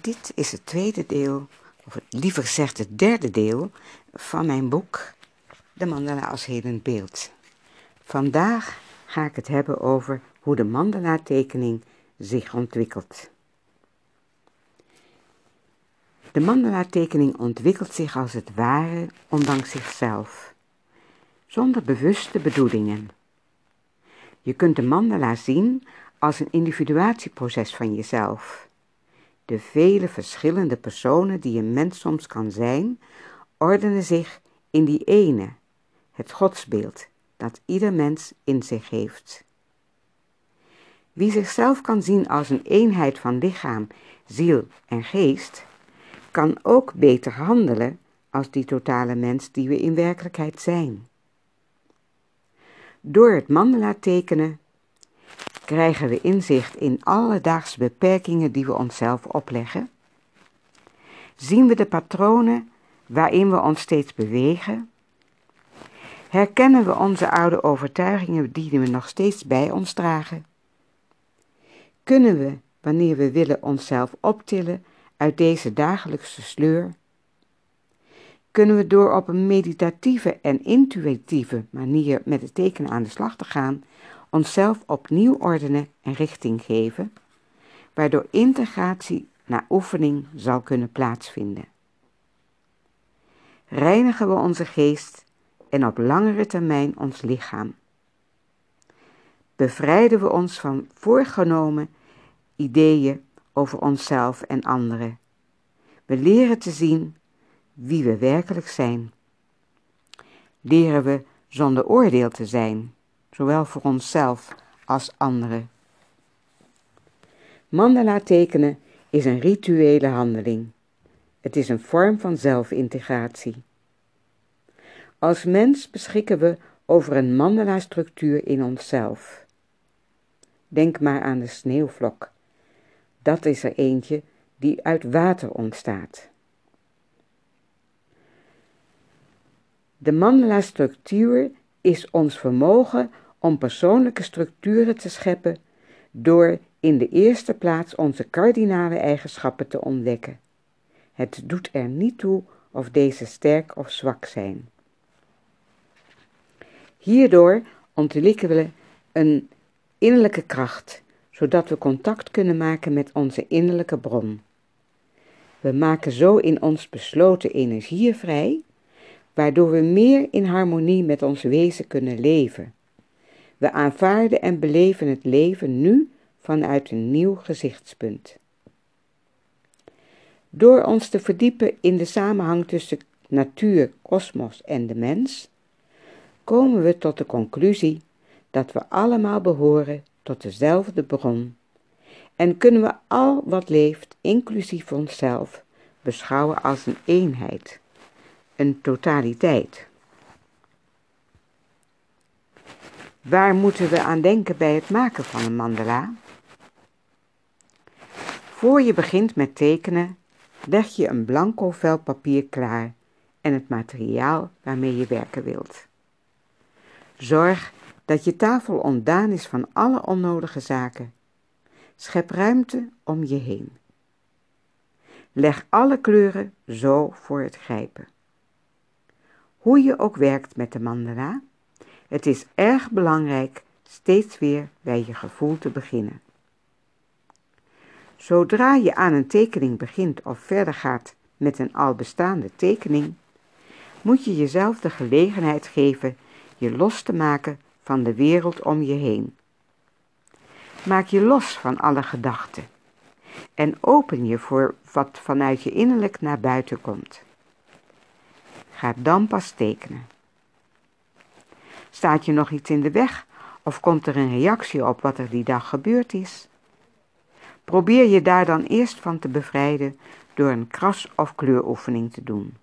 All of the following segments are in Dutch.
Dit is het tweede deel, of liever gezegd het derde deel, van mijn boek De mandala als hedend beeld. Vandaag ga ik het hebben over hoe de mandala-tekening zich ontwikkelt. De mandala-tekening ontwikkelt zich als het ware ondanks zichzelf, zonder bewuste bedoelingen. Je kunt de mandala zien als een individuatieproces van jezelf. De vele verschillende personen die een mens soms kan zijn, ordenen zich in die ene, het godsbeeld dat ieder mens in zich heeft. Wie zichzelf kan zien als een eenheid van lichaam, ziel en geest, kan ook beter handelen als die totale mens die we in werkelijkheid zijn. Door het mandala tekenen krijgen we inzicht in alledaagse beperkingen die we onszelf opleggen. Zien we de patronen waarin we ons steeds bewegen. Herkennen we onze oude overtuigingen die we nog steeds bij ons dragen. Kunnen we, wanneer we willen, onszelf optillen uit deze dagelijkse sleur? Kunnen we door op een meditatieve en intuïtieve manier met het tekenen aan de slag te gaan, onszelf opnieuw ordenen en richting geven, waardoor integratie naar oefening zal kunnen plaatsvinden. Reinigen we onze geest en op langere termijn ons lichaam. Bevrijden we ons van voorgenomen ideeën over onszelf en anderen. We leren te zien wie we werkelijk zijn. Leren we zonder oordeel te zijn zowel voor onszelf als anderen. Mandala tekenen is een rituele handeling. Het is een vorm van zelfintegratie. Als mens beschikken we over een mandala-structuur in onszelf. Denk maar aan de sneeuwvlok. Dat is er eentje die uit water ontstaat. De mandala-structuur is ons vermogen om persoonlijke structuren te scheppen door in de eerste plaats onze kardinale eigenschappen te ontdekken. Het doet er niet toe of deze sterk of zwak zijn. Hierdoor ontwikkelen we een innerlijke kracht, zodat we contact kunnen maken met onze innerlijke bron. We maken zo in ons besloten energieën vrij, waardoor we meer in harmonie met ons wezen kunnen leven. We aanvaarden en beleven het leven nu vanuit een nieuw gezichtspunt. Door ons te verdiepen in de samenhang tussen natuur, kosmos en de mens, komen we tot de conclusie dat we allemaal behoren tot dezelfde bron en kunnen we al wat leeft, inclusief onszelf, beschouwen als een eenheid, een totaliteit. Waar moeten we aan denken bij het maken van een mandala? Voor je begint met tekenen, leg je een blanco vel papier klaar en het materiaal waarmee je werken wilt. Zorg dat je tafel ontdaan is van alle onnodige zaken. Schep ruimte om je heen. Leg alle kleuren zo voor het grijpen. Hoe je ook werkt met de mandala, het is erg belangrijk steeds weer bij je gevoel te beginnen. Zodra je aan een tekening begint of verder gaat met een al bestaande tekening, moet je jezelf de gelegenheid geven je los te maken van de wereld om je heen. Maak je los van alle gedachten en open je voor wat vanuit je innerlijk naar buiten komt. Ga dan pas tekenen. Staat je nog iets in de weg of komt er een reactie op wat er die dag gebeurd is? Probeer je daar dan eerst van te bevrijden door een kras- of kleuroefening te doen.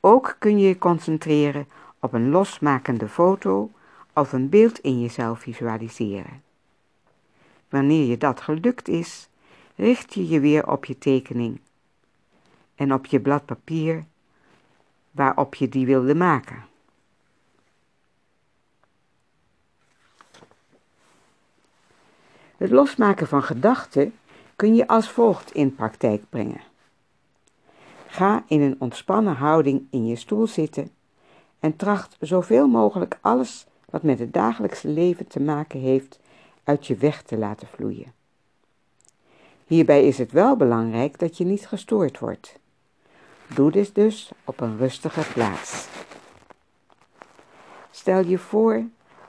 Ook kun je je concentreren op een losmakende foto of een beeld in jezelf visualiseren. Wanneer je dat gelukt is, richt je je weer op je tekening en op je blad papier waarop je die wilde maken. Het losmaken van gedachten kun je als volgt in praktijk brengen. Ga in een ontspannen houding in je stoel zitten en tracht zoveel mogelijk alles wat met het dagelijkse leven te maken heeft uit je weg te laten vloeien. Hierbij is het wel belangrijk dat je niet gestoord wordt. Doe dit dus op een rustige plaats. Stel je voor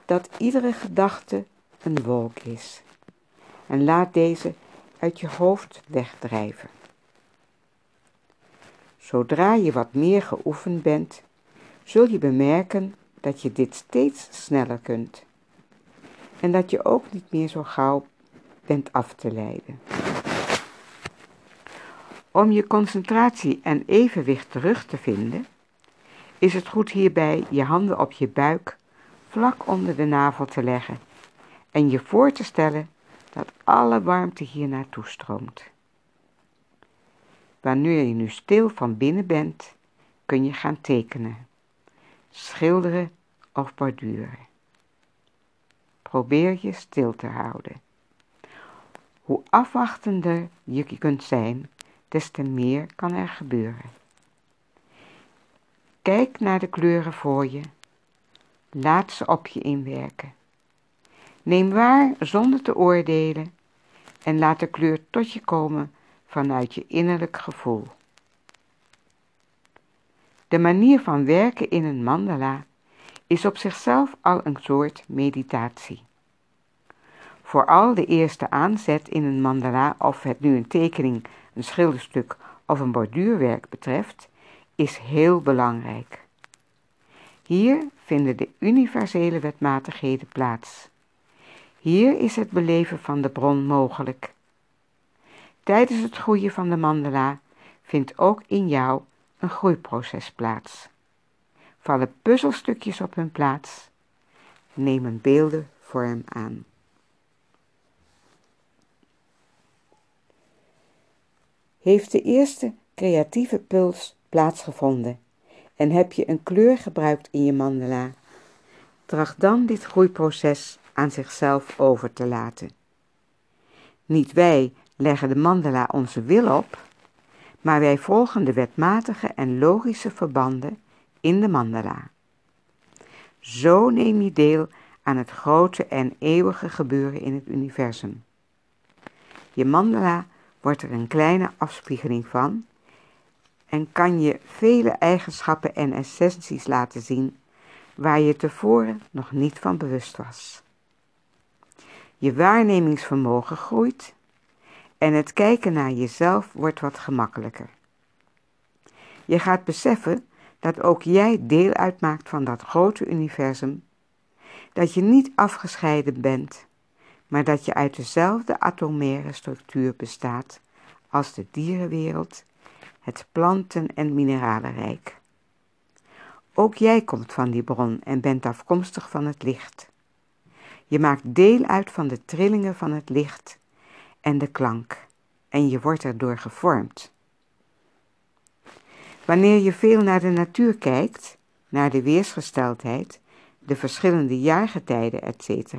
dat iedere gedachte een wolk is en laat deze uit je hoofd wegdrijven. Zodra je wat meer geoefend bent, zul je bemerken dat je dit steeds sneller kunt en dat je ook niet meer zo gauw bent af te leiden. Om je concentratie en evenwicht terug te vinden, is het goed hierbij je handen op je buik vlak onder de navel te leggen en je voor te stellen dat alle warmte hier naartoe stroomt. Wanneer je nu stil van binnen bent, kun je gaan tekenen, schilderen of borduren. Probeer je stil te houden. Hoe afwachtender je kunt zijn, des te meer kan er gebeuren. Kijk naar de kleuren voor je. Laat ze op je inwerken. Neem waar zonder te oordelen en laat de kleur tot je komen vanuit je innerlijk gevoel. De manier van werken in een mandala is op zichzelf al een soort meditatie. Vooral de eerste aanzet in een mandala, of het nu een tekening, een schilderstuk of een borduurwerk betreft, is heel belangrijk. Hier vinden de universele wetmatigheden plaats. Hier is het beleven van de bron mogelijk. Tijdens het groeien van de mandala vindt ook in jou een groeiproces plaats. Vallen puzzelstukjes op hun plaats, nemen beelden vorm aan. Heeft de eerste creatieve puls plaatsgevonden en heb je een kleur gebruikt in je mandala, tracht dan dit groeiproces aan zichzelf over te laten. Niet wij leggen de mandala onze wil op, maar wij volgen de wetmatige en logische verbanden in de mandala. Zo neem je deel aan het grote en eeuwige gebeuren in het universum. Je mandala wordt er een kleine afspiegeling van en kan je vele eigenschappen en essenties laten zien waar je tevoren nog niet van bewust was. Je waarnemingsvermogen groeit en het kijken naar jezelf wordt wat gemakkelijker. Je gaat beseffen dat ook jij deel uitmaakt van dat grote universum, dat je niet afgescheiden bent, maar dat je uit dezelfde atomaire structuur bestaat als de dierenwereld, het planten- en mineralenrijk. Ook jij komt van die bron en bent afkomstig van het licht. Je maakt deel uit van de trillingen van het licht en de klank en je wordt erdoor gevormd. Wanneer je veel naar de natuur kijkt, naar de weersgesteldheid, de verschillende jaargetijden, etc.,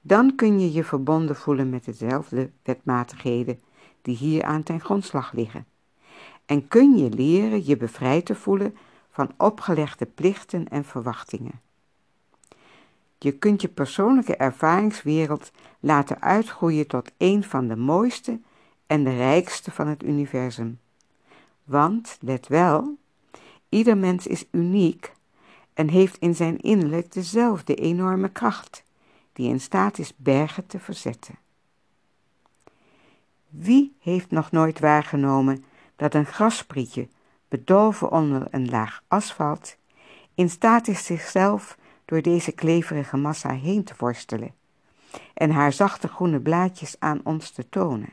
dan kun je je verbonden voelen met dezelfde wetmatigheden die hier aan ten grondslag liggen. En kun je leren je bevrijd te voelen van opgelegde plichten en verwachtingen. Je kunt je persoonlijke ervaringswereld laten uitgroeien tot een van de mooiste en de rijkste van het universum. Want, let wel, ieder mens is uniek en heeft in zijn innerlijk dezelfde enorme kracht, die in staat is bergen te verzetten. Wie heeft nog nooit waargenomen dat een grasprietje, bedolven onder een laag asfalt, in staat is zichzelf door deze kleverige massa heen te worstelen en haar zachte groene blaadjes aan ons te tonen.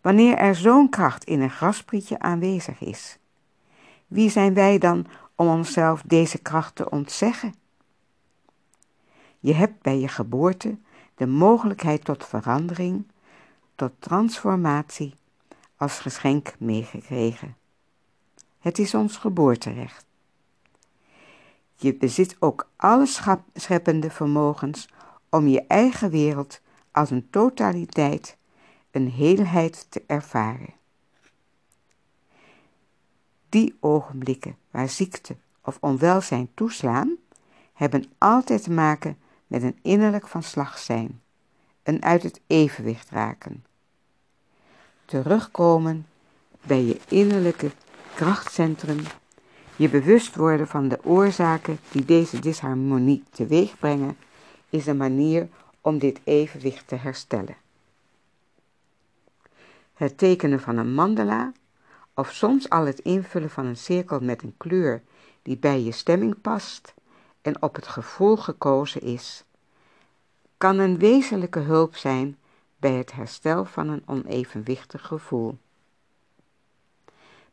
Wanneer er zo'n kracht in een grasprietje aanwezig is, wie zijn wij dan om onszelf deze kracht te ontzeggen? Je hebt bij je geboorte de mogelijkheid tot verandering, tot transformatie als geschenk meegekregen. Het is ons geboorterecht. Je bezit ook alle scheppende vermogens om je eigen wereld als een totaliteit, een heelheid te ervaren. Die ogenblikken waar ziekte of onwelzijn toeslaan, hebben altijd te maken met een innerlijk van slag zijn, een uit het evenwicht raken. Terugkomen bij je innerlijke krachtcentrum, je bewust worden van de oorzaken die deze disharmonie teweeg brengen, is een manier om dit evenwicht te herstellen. Het tekenen van een mandala of soms al het invullen van een cirkel met een kleur die bij je stemming past en op het gevoel gekozen is, kan een wezenlijke hulp zijn bij het herstel van een onevenwichtig gevoel.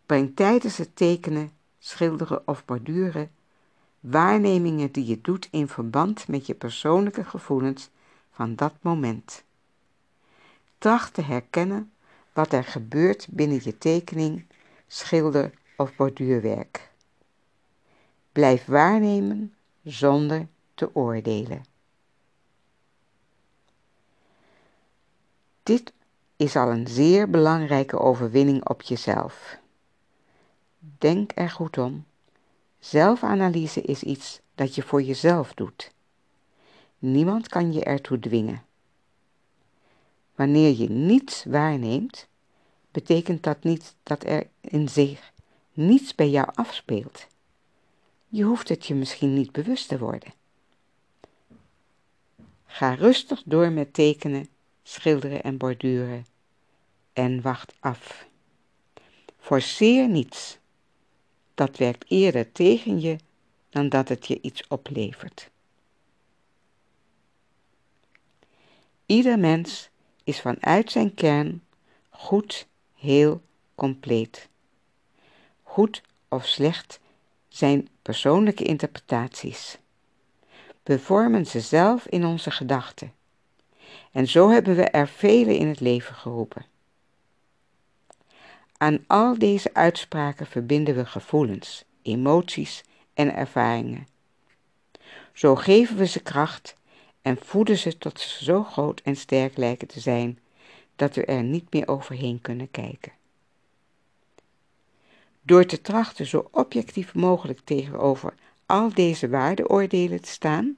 Breng tijdens het tekenen, schilderen of borduren waarnemingen die je doet in verband met je persoonlijke gevoelens van dat moment. Tracht te herkennen wat er gebeurt binnen je tekening, schilder of borduurwerk. Blijf waarnemen zonder te oordelen. Dit is al een zeer belangrijke overwinning op jezelf. Denk er goed om. Zelfanalyse is iets dat je voor jezelf doet. Niemand kan je ertoe dwingen. Wanneer je niets waarneemt, betekent dat niet dat er in zich niets bij jou afspeelt. Je hoeft het je misschien niet bewust te worden. Ga rustig door met tekenen, schilderen en borduren en wacht af. Forceer niets. Dat werkt eerder tegen je dan dat het je iets oplevert. Ieder mens is vanuit zijn kern goed, heel, compleet. Goed of slecht zijn persoonlijke interpretaties. We vormen ze zelf in onze gedachten. En zo hebben we er vele in het leven geroepen. Aan al deze uitspraken verbinden we gevoelens, emoties en ervaringen. Zo geven we ze kracht en voeden ze tot ze zo groot en sterk lijken te zijn dat we er niet meer overheen kunnen kijken. Door te trachten zo objectief mogelijk tegenover al deze waardeoordelen te staan,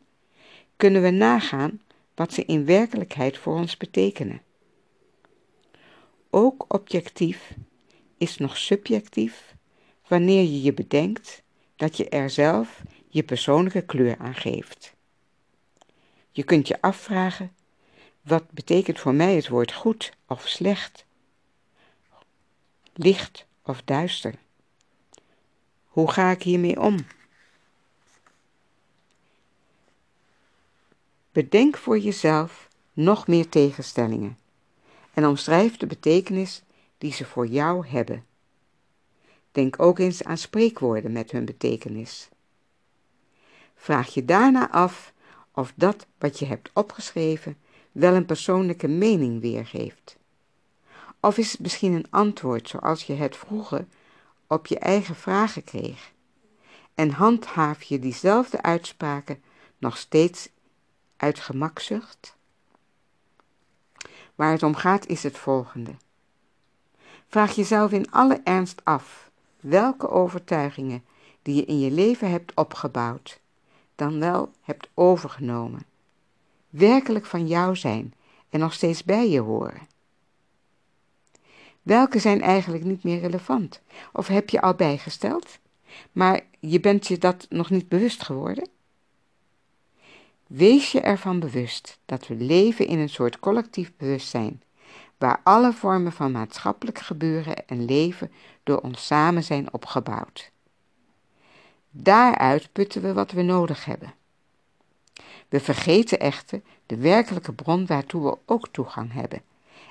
kunnen we nagaan wat ze in werkelijkheid voor ons betekenen. Ook objectief is nog subjectief wanneer je je bedenkt dat je er zelf je persoonlijke kleur aan geeft. Je kunt je afvragen, wat betekent voor mij het woord goed of slecht, licht of duister? Hoe ga ik hiermee om? Bedenk voor jezelf nog meer tegenstellingen en omschrijf de betekenis die ze voor jou hebben. Denk ook eens aan spreekwoorden met hun betekenis. Vraag je daarna af of dat wat je hebt opgeschreven wel een persoonlijke mening weergeeft. Of is het misschien een antwoord zoals je het vroeger op je eigen vragen kreeg? En handhaaf je diezelfde uitspraken nog steeds uit gemakzucht? Waar het om gaat is het volgende. Vraag jezelf in alle ernst af welke overtuigingen die je in je leven hebt opgebouwd, dan wel hebt overgenomen, werkelijk van jou zijn en nog steeds bij je horen. Welke zijn eigenlijk niet meer relevant? Of heb je al bijgesteld, maar je bent je dat nog niet bewust geworden? Wees je ervan bewust dat we leven in een soort collectief bewustzijn, waar alle vormen van maatschappelijk gebeuren en leven door ons samen zijn opgebouwd. Daaruit putten we wat we nodig hebben. We vergeten echter de werkelijke bron waartoe we ook toegang hebben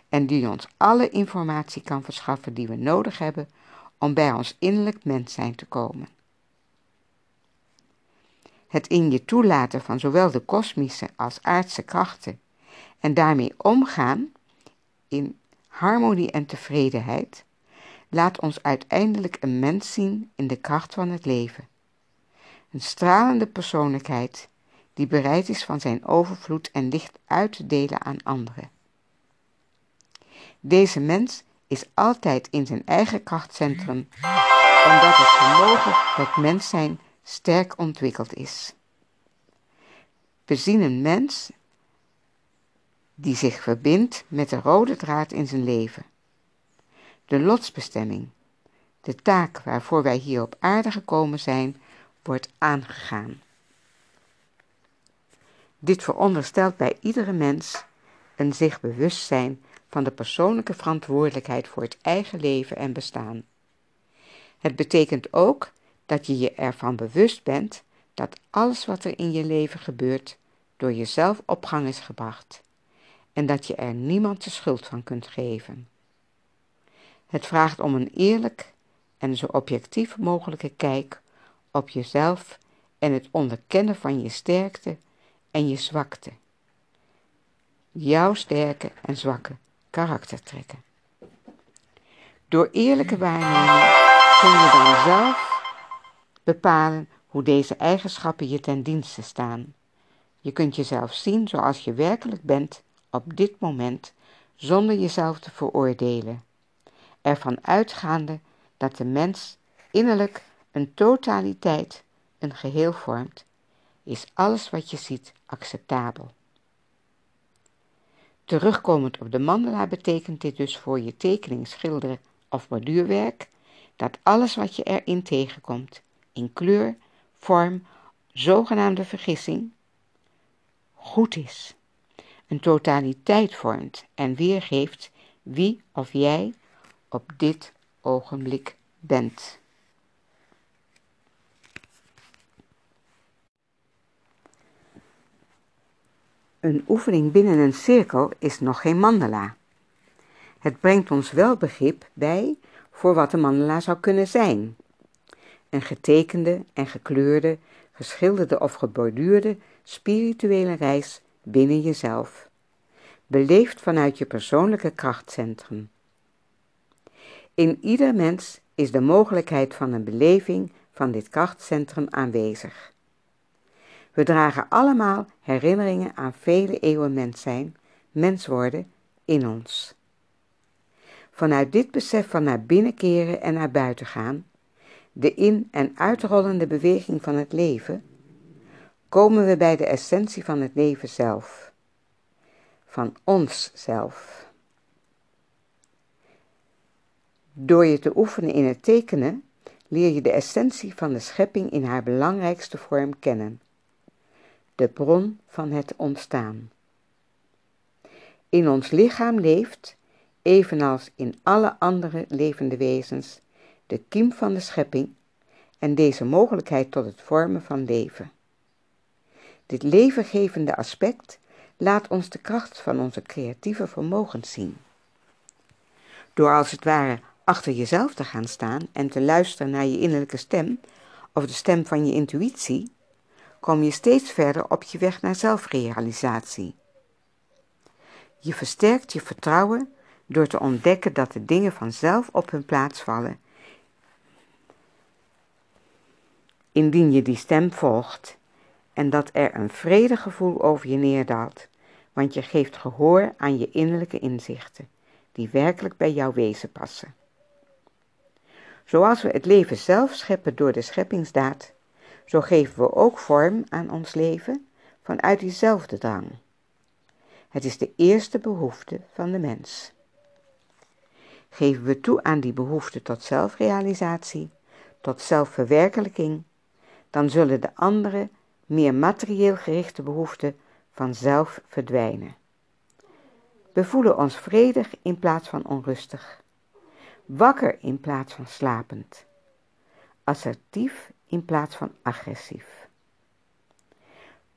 en die ons alle informatie kan verschaffen die we nodig hebben om bij ons innerlijk mens zijn te komen. Het in je toelaten van zowel de kosmische als aardse krachten en daarmee omgaan in harmonie en tevredenheid, laat ons uiteindelijk een mens zien in de kracht van het leven. Een stralende persoonlijkheid die bereid is van zijn overvloed en licht uit te delen aan anderen. Deze mens is altijd in zijn eigen krachtcentrum, omdat het vermogen tot mens zijn sterk ontwikkeld is. We zien een mens die zich verbindt met de rode draad in zijn leven. De lotsbestemming, de taak waarvoor wij hier op aarde gekomen zijn, wordt aangegaan. Dit veronderstelt bij iedere mens een zich bewustzijn van de persoonlijke verantwoordelijkheid voor het eigen leven en bestaan. Het betekent ook dat je je ervan bewust bent dat alles wat er in je leven gebeurt door jezelf op gang is gebracht en dat je er niemand de schuld van kunt geven. Het vraagt om een eerlijk en zo objectief mogelijke kijk op jezelf en het onderkennen van je sterkte en je zwakte. Jouw sterke en zwakke karaktertrekken. Door eerlijke waarneming kun je dan zelf bepalen hoe deze eigenschappen je ten dienste staan. Je kunt jezelf zien zoals je werkelijk bent op dit moment zonder jezelf te veroordelen, ervan uitgaande dat de mens innerlijk een totaliteit, een geheel vormt, is alles wat je ziet acceptabel. Terugkomend op de mandala betekent dit dus voor je tekening, schilderen of borduurwerk dat alles wat je erin tegenkomt, in kleur, vorm, zogenaamde vergissing, goed is, een totaliteit vormt en weergeeft wie of jij op dit ogenblik bent. Een oefening binnen een cirkel is nog geen mandala. Het brengt ons wel begrip bij voor wat een mandala zou kunnen zijn. Een getekende en gekleurde, geschilderde of geborduurde spirituele reis binnen jezelf, beleefd vanuit je persoonlijke krachtcentrum. In ieder mens is de mogelijkheid van een beleving van dit krachtcentrum aanwezig. We dragen allemaal herinneringen aan vele eeuwen mens zijn, mens worden, in ons. Vanuit dit besef van naar binnen keren en naar buiten gaan, de in- en uitrollende beweging van het leven, komen we bij de essentie van het leven zelf, van ons zelf. Door je te oefenen in het tekenen, leer je de essentie van de schepping in haar belangrijkste vorm kennen, de bron van het ontstaan. In ons lichaam leeft, evenals in alle andere levende wezens, de kiem van de schepping en deze mogelijkheid tot het vormen van leven. Dit levengevende aspect laat ons de kracht van onze creatieve vermogens zien. Door als het ware achter jezelf te gaan staan en te luisteren naar je innerlijke stem of de stem van je intuïtie, kom je steeds verder op je weg naar zelfrealisatie. Je versterkt je vertrouwen door te ontdekken dat de dingen vanzelf op hun plaats vallen. Indien je die stem volgt en dat er een vredegevoel over je neerdaalt, want je geeft gehoor aan je innerlijke inzichten, die werkelijk bij jouw wezen passen. Zoals we het leven zelf scheppen door de scheppingsdaad, zo geven we ook vorm aan ons leven vanuit diezelfde drang. Het is de eerste behoefte van de mens. Geven we toe aan die behoefte tot zelfrealisatie, tot zelfverwerkelijking, dan zullen de andere, meer materieel gerichte behoeften vanzelf verdwijnen. We voelen ons vredig in plaats van onrustig, wakker in plaats van slapend, assertief in plaats van agressief.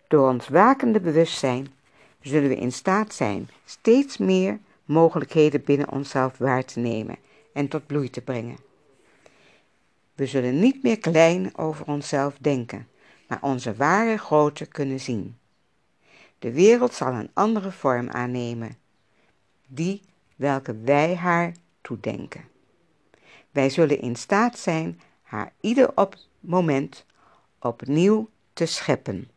Door ons wakende bewustzijn zullen we in staat zijn steeds meer mogelijkheden binnen onszelf waar te nemen en tot bloei te brengen. We zullen niet meer klein over onszelf denken, maar onze ware grootte kunnen zien. De wereld zal een andere vorm aannemen, die welke wij haar toedenken. Wij zullen in staat zijn haar ieder op moment opnieuw te scheppen.